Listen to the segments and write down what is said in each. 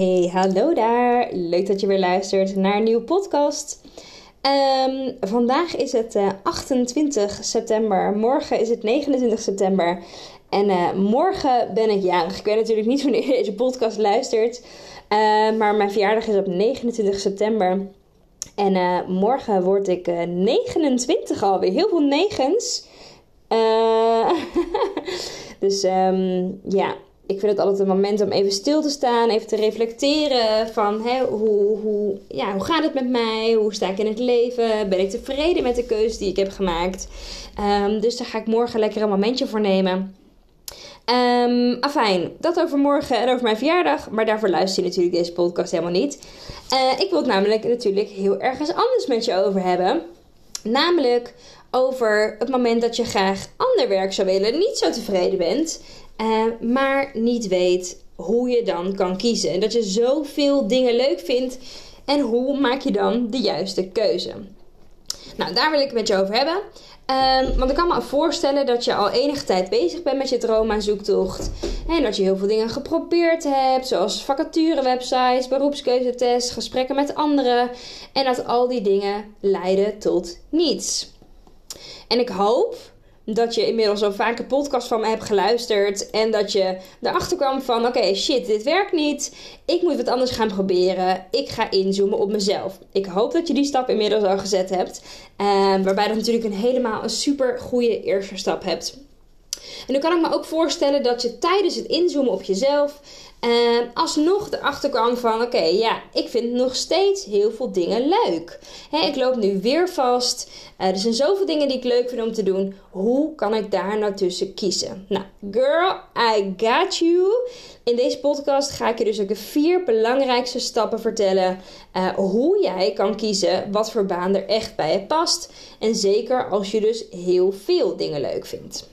Hey, hallo daar. Leuk dat je weer luistert naar een nieuwe podcast. Ehm, vandaag is het 28 eh, september. Morgen is het 29 september. En uh, morgen ben ik jarig. Ik weet natuurlijk niet wanneer je deze podcast luistert. Uh, maar mijn verjaardag is op 29 september. En morgen word ik 29 alweer. Heel veel negens. dus um, ja, ik vind het altijd een moment om even stil te staan, even te reflecteren van hè, hoe, hoe, ja, hoe gaat het met mij? Hoe sta ik in het leven? Ben ik tevreden met de keuze die ik heb gemaakt? Um, dus daar ga ik morgen lekker een momentje voor nemen. Um, afijn, dat over morgen en over mijn verjaardag. Maar daarvoor luister je natuurlijk deze podcast helemaal niet. Uh, ik wil het namelijk natuurlijk heel ergens anders met je over hebben. Namelijk over het moment dat je graag ander werk zou willen, niet zo tevreden bent. Uh, maar niet weet hoe je dan kan kiezen. En dat je zoveel dingen leuk vindt. En hoe maak je dan de juiste keuze? Nou, daar wil ik het met je over hebben. Um, want ik kan me voorstellen dat je al enige tijd bezig bent met je droomzoektocht. En dat je heel veel dingen geprobeerd hebt, zoals vacaturewebsites, beroepskeuzetests, gesprekken met anderen. En dat al die dingen leiden tot niets. En ik hoop dat je inmiddels al vaak een podcast van me hebt geluisterd. En dat je erachter kwam van: oké, shit, dit werkt niet. Ik moet wat anders gaan proberen. Ik ga inzoomen op mezelf. Ik hoop dat je die stap inmiddels al gezet hebt. Uh, waarbij dat natuurlijk een helemaal een super goede eerste stap hebt. En dan kan ik me ook voorstellen dat je tijdens het inzoomen op jezelf uh, alsnog erachter kwam van: oké, ja, ik vind nog steeds heel veel dingen leuk. ik loop nu weer vast. Uh, er zijn zoveel dingen die ik leuk vind om te doen. Hoe kan ik daar nou tussen kiezen? Nou, girl, I got you. In deze podcast ga ik je dus ook de vier belangrijkste stappen vertellen. Uh, hoe jij kan kiezen wat voor baan er echt bij je past. En zeker als je dus heel veel dingen leuk vindt.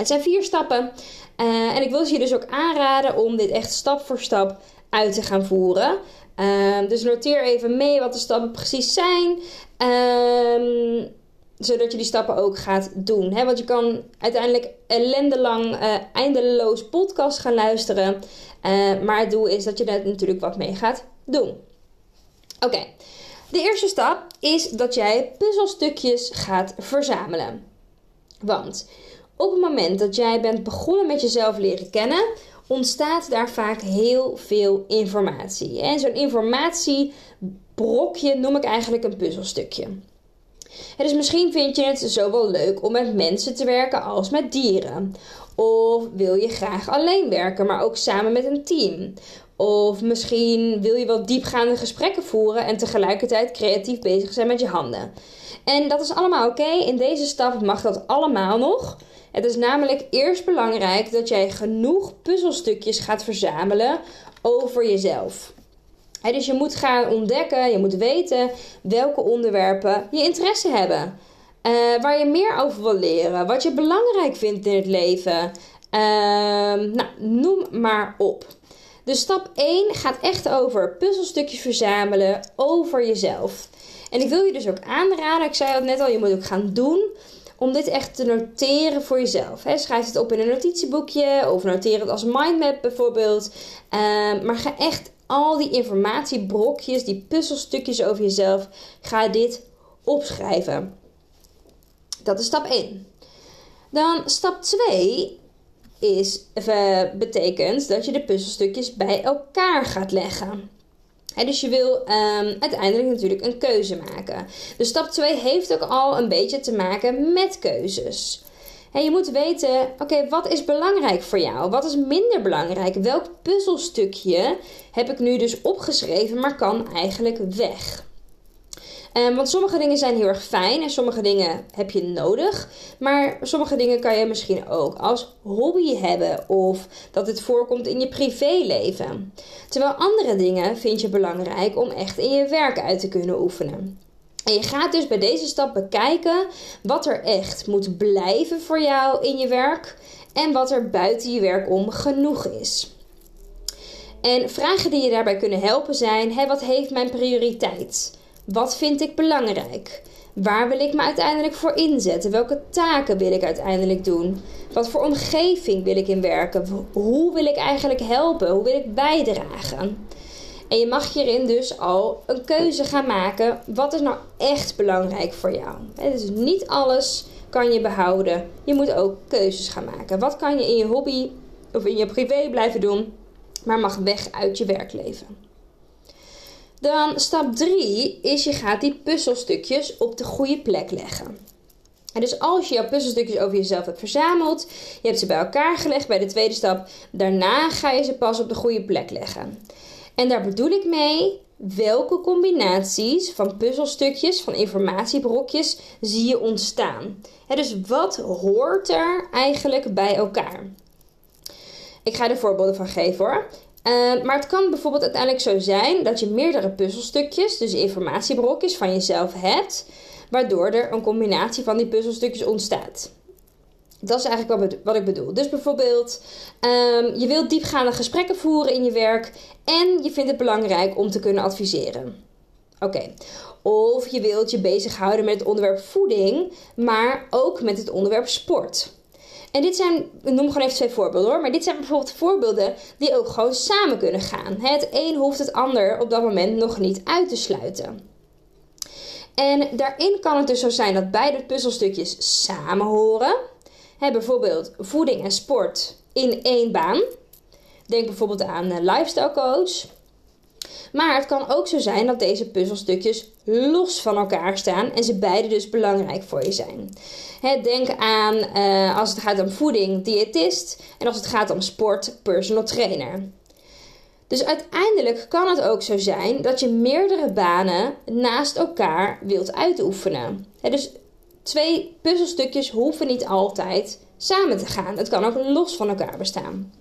Het zijn vier stappen. Uh, en ik wil je dus ook aanraden om dit echt stap voor stap uit te gaan voeren. Uh, dus noteer even mee wat de stappen precies zijn. Uh, zodat je die stappen ook gaat doen. Hè? Want je kan uiteindelijk ellendelang uh, eindeloos podcast gaan luisteren. Uh, maar het doel is dat je daar natuurlijk wat mee gaat doen. Oké, de eerste stap is dat jij puzzelstukjes gaat verzamelen. Want op het moment dat jij bent begonnen met jezelf leren kennen, ontstaat daar vaak heel veel informatie. En zo'n informatiebrokje noem ik eigenlijk een puzzelstukje. dus misschien vind je het zowel leuk om met mensen te werken als met dieren. Of wil je graag alleen werken, maar ook samen met een team. Of misschien wil je wel diepgaande gesprekken voeren en tegelijkertijd creatief bezig zijn met je handen. En dat is allemaal oké. In deze stap mag dat allemaal nog. Het is namelijk eerst belangrijk dat jij genoeg puzzelstukjes gaat verzamelen over jezelf. dus je moet gaan ontdekken, je moet weten welke onderwerpen je interesse hebben. Uh, waar je meer over wil leren, wat je belangrijk vindt in het leven. Uh, nou, noem maar op. Dus stap 1 gaat echt over puzzelstukjes verzamelen over jezelf. En ik wil je dus ook aanraden, ik zei het net al, je moet ook gaan doen om dit echt te noteren voor jezelf. Schrijf het op in een notitieboekje of noteer het als mindmap bijvoorbeeld. Ehm, maar ga echt al die informatiebrokjes, die puzzelstukjes over jezelf, ga dit opschrijven. Dat is stap 1. Dan stap 2 is, uh, betekent dat je de puzzelstukjes bij elkaar gaat leggen dus je wil um, uiteindelijk natuurlijk een keuze maken. Dus stap 2 heeft ook al een beetje te maken met keuzes. je moet weten, oké, wat is belangrijk voor jou? Wat is minder belangrijk? Welk puzzelstukje heb ik nu dus opgeschreven, maar kan eigenlijk weg? Um, want sommige dingen zijn heel erg fijn en sommige dingen heb je nodig. Maar sommige dingen kan je misschien ook als hobby hebben of dat het voorkomt in je privéleven. Terwijl andere dingen vind je belangrijk om echt in je werk uit te kunnen oefenen. En je gaat dus bij deze stap bekijken wat er echt moet blijven voor jou in je werk en wat er buiten je werk om genoeg is. En vragen die je daarbij kunnen helpen zijn: hè, wat heeft mijn prioriteit? Wat vind ik belangrijk? Waar wil ik me uiteindelijk voor inzetten? Welke taken wil ik uiteindelijk doen? Wat voor omgeving wil ik in werken? Hoe wil ik eigenlijk helpen? Hoe wil ik bijdragen? En je mag hierin dus al een keuze gaan maken. Wat is nou echt belangrijk voor jou? Dus niet alles kan je behouden. Je moet ook keuzes gaan maken. Wat kan je in je hobby of in je privé blijven doen, maar mag weg uit je werkleven? Dan stap 3 is je gaat die puzzelstukjes op de goede plek leggen. En dus als je jouw puzzelstukjes over jezelf hebt verzameld, je hebt ze bij elkaar gelegd bij de tweede stap, daarna ga je ze pas op de goede plek leggen. En daar bedoel ik mee welke combinaties van puzzelstukjes, van informatiebrokjes zie je ontstaan. dus wat hoort er eigenlijk bij elkaar? Ik ga er voorbeelden van geven hoor. Uh, maar het kan bijvoorbeeld uiteindelijk zo zijn dat je meerdere puzzelstukjes, dus informatiebrokjes van jezelf hebt, waardoor er een combinatie van die puzzelstukjes ontstaat. Dat is eigenlijk wat, ik bedoel. Dus bijvoorbeeld, um, je wilt diepgaande gesprekken voeren in je werk en je vindt het belangrijk om te kunnen adviseren. Oké. Of je wilt je bezighouden met het onderwerp voeding, maar ook met het onderwerp sport. En dit zijn, ik noem gewoon even twee voorbeelden hoor, maar dit zijn bijvoorbeeld voorbeelden die ook gewoon samen kunnen gaan. Het een hoeft het ander op dat moment nog niet uit te sluiten. En daarin kan het dus zo zijn dat beide puzzelstukjes samen horen. Bijvoorbeeld voeding en sport in één baan. Denk bijvoorbeeld aan een lifestyle coach. Maar het kan ook zo zijn dat deze puzzelstukjes los van elkaar staan en ze beide dus belangrijk voor je zijn. denk aan uh, als het gaat om voeding, diëtist en als het gaat om sport, personal trainer. Dus uiteindelijk kan het ook zo zijn dat je meerdere banen naast elkaar wilt uitoefenen. dus twee puzzelstukjes hoeven niet altijd samen te gaan. Het kan ook los van elkaar bestaan.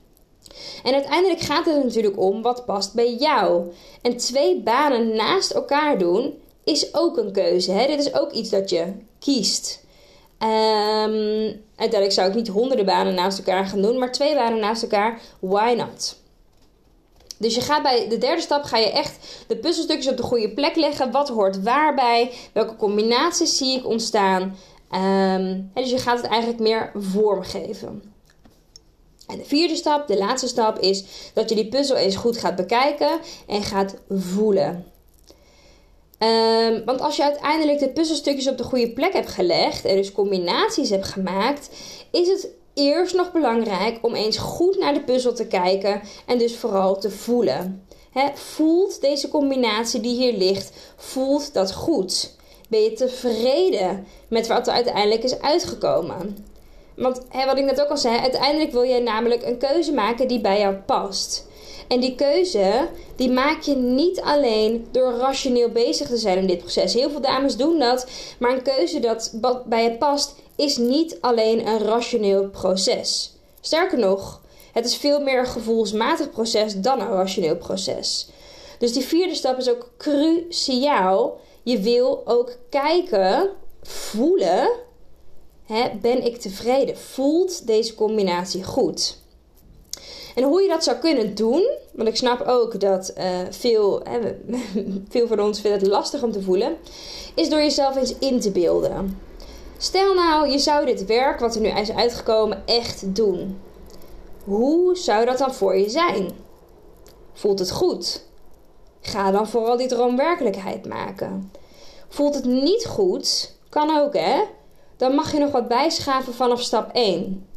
En uiteindelijk gaat het natuurlijk om wat past bij jou. En twee banen naast elkaar doen is ook een keuze. Hè? Dit is ook iets dat je kiest. Um, uiteindelijk zou ik niet honderden banen naast elkaar gaan doen, maar twee banen naast elkaar, why not? Dus je gaat bij de derde stap ga je echt de puzzelstukjes op de goede plek leggen. Wat hoort waarbij? Welke combinaties zie ik ontstaan? Um, dus je gaat het eigenlijk meer vormgeven. En de vierde stap, de laatste stap, is dat je die puzzel eens goed gaat bekijken en gaat voelen. Um, want als je uiteindelijk de puzzelstukjes op de goede plek hebt gelegd en dus combinaties hebt gemaakt, is het eerst nog belangrijk om eens goed naar de puzzel te kijken en dus vooral te voelen. voelt deze combinatie die hier ligt, voelt dat goed? Ben je tevreden met wat er uiteindelijk is uitgekomen? Want wat ik net ook al zei, uiteindelijk wil jij namelijk een keuze maken die bij jou past. En die keuze, die maak je niet alleen door rationeel bezig te zijn in dit proces. Heel veel dames doen dat, maar een keuze dat bij je past, is niet alleen een rationeel proces. Sterker nog, het is veel meer een gevoelsmatig proces dan een rationeel proces. Dus die vierde stap is ook cruciaal. Je wil ook kijken, voelen Ben ik tevreden? Voelt deze combinatie goed? En hoe je dat zou kunnen doen, want ik snap ook dat uh, veel, veel van ons vinden het lastig om te voelen, is door jezelf eens in te beelden. Stel nou, je zou dit werk wat er nu is uitgekomen echt doen. Hoe zou dat dan voor je zijn? Voelt het goed? Ga dan vooral die droom werkelijkheid maken. Voelt het niet goed? Kan ook hè? Dan mag je nog wat bijschaven vanaf stap 1.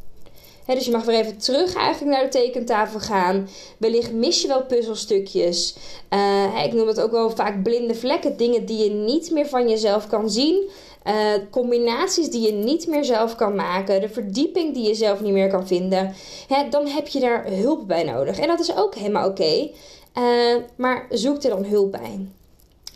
dus je mag weer even terug eigenlijk naar de tekentafel gaan. Wellicht mis je wel puzzelstukjes. Uh, ik noem het ook wel vaak blinde vlekken. Dingen die je niet meer van jezelf kan zien. Uh, combinaties die je niet meer zelf kan maken. De verdieping die je zelf niet meer kan vinden. dan heb je daar hulp bij nodig. En dat is ook helemaal oké. Uh, maar zoek er dan hulp bij.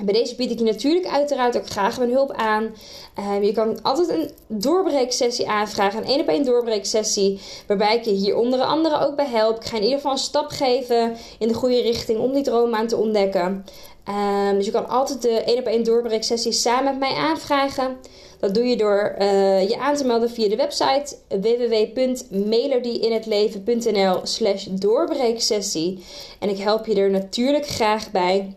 Bij deze bied ik je natuurlijk uiteraard ook graag mijn hulp aan. Ehm, je kan altijd een doorbreeksessie aanvragen, een één op één doorbreeksessie, waarbij ik je hier onder andere ook bij help. Ik ga in ieder geval een stap geven in de goede richting om die droom aan te ontdekken. Ehm, dus je kan altijd de één op één doorbreeksessie samen met mij aanvragen. Dat doe je door uh, je aan te melden via de website www.melodieinhetleven.nl slash doorbreeksessie. En ik help je er natuurlijk graag bij.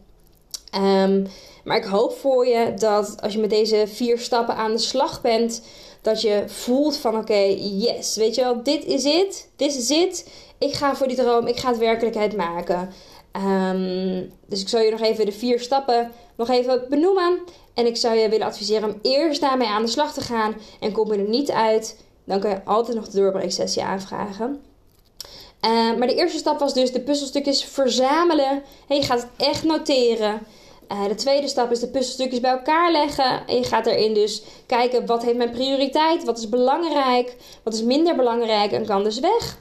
Um, maar ik hoop voor je dat als je met deze vier stappen aan de slag bent, dat je voelt van oké, yes, weet je wel, dit is het, dit is het. Ik ga voor die droom, ik ga het werkelijkheid maken. Um, dus ik zal je nog even de vier stappen nog even benoemen. En ik zou je willen adviseren om eerst daarmee aan de slag te gaan. En kom je er niet uit, dan kun je altijd nog de doorbreeksessie aanvragen. Uh, maar de eerste stap was dus de puzzelstukjes verzamelen. En je gaat het echt noteren. Uh, de tweede stap is de puzzelstukjes bij elkaar leggen. En je gaat erin dus kijken wat heeft mijn prioriteit, wat is belangrijk, wat is minder belangrijk en kan dus weg.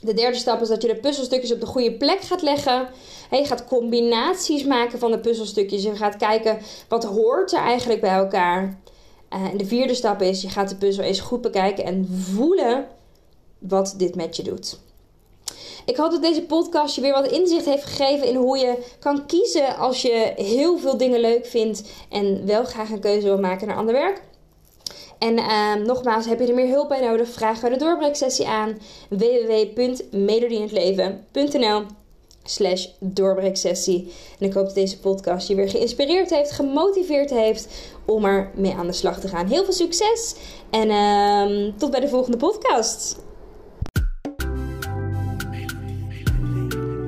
De derde stap is dat je de puzzelstukjes op de goede plek gaat leggen. je gaat combinaties maken van de puzzelstukjes. Je gaat kijken wat hoort er eigenlijk bij elkaar. Uh, en de vierde stap is, je gaat de puzzel eens goed bekijken en voelen wat dit met je doet. Ik hoop dat deze podcast je weer wat inzicht heeft gegeven in hoe je kan kiezen als je heel veel dingen leuk vindt en wel graag een keuze wil maken naar ander werk. En uh, nogmaals, heb je er meer hulp bij nodig? Vraag we de doorbreeksessie aan www.melodieinhetleven.nl slash doorbreeksessie. En ik hoop dat deze podcast je weer geïnspireerd heeft, gemotiveerd heeft om er mee aan de slag te gaan. Heel veel succes en uh, tot bij de volgende podcast.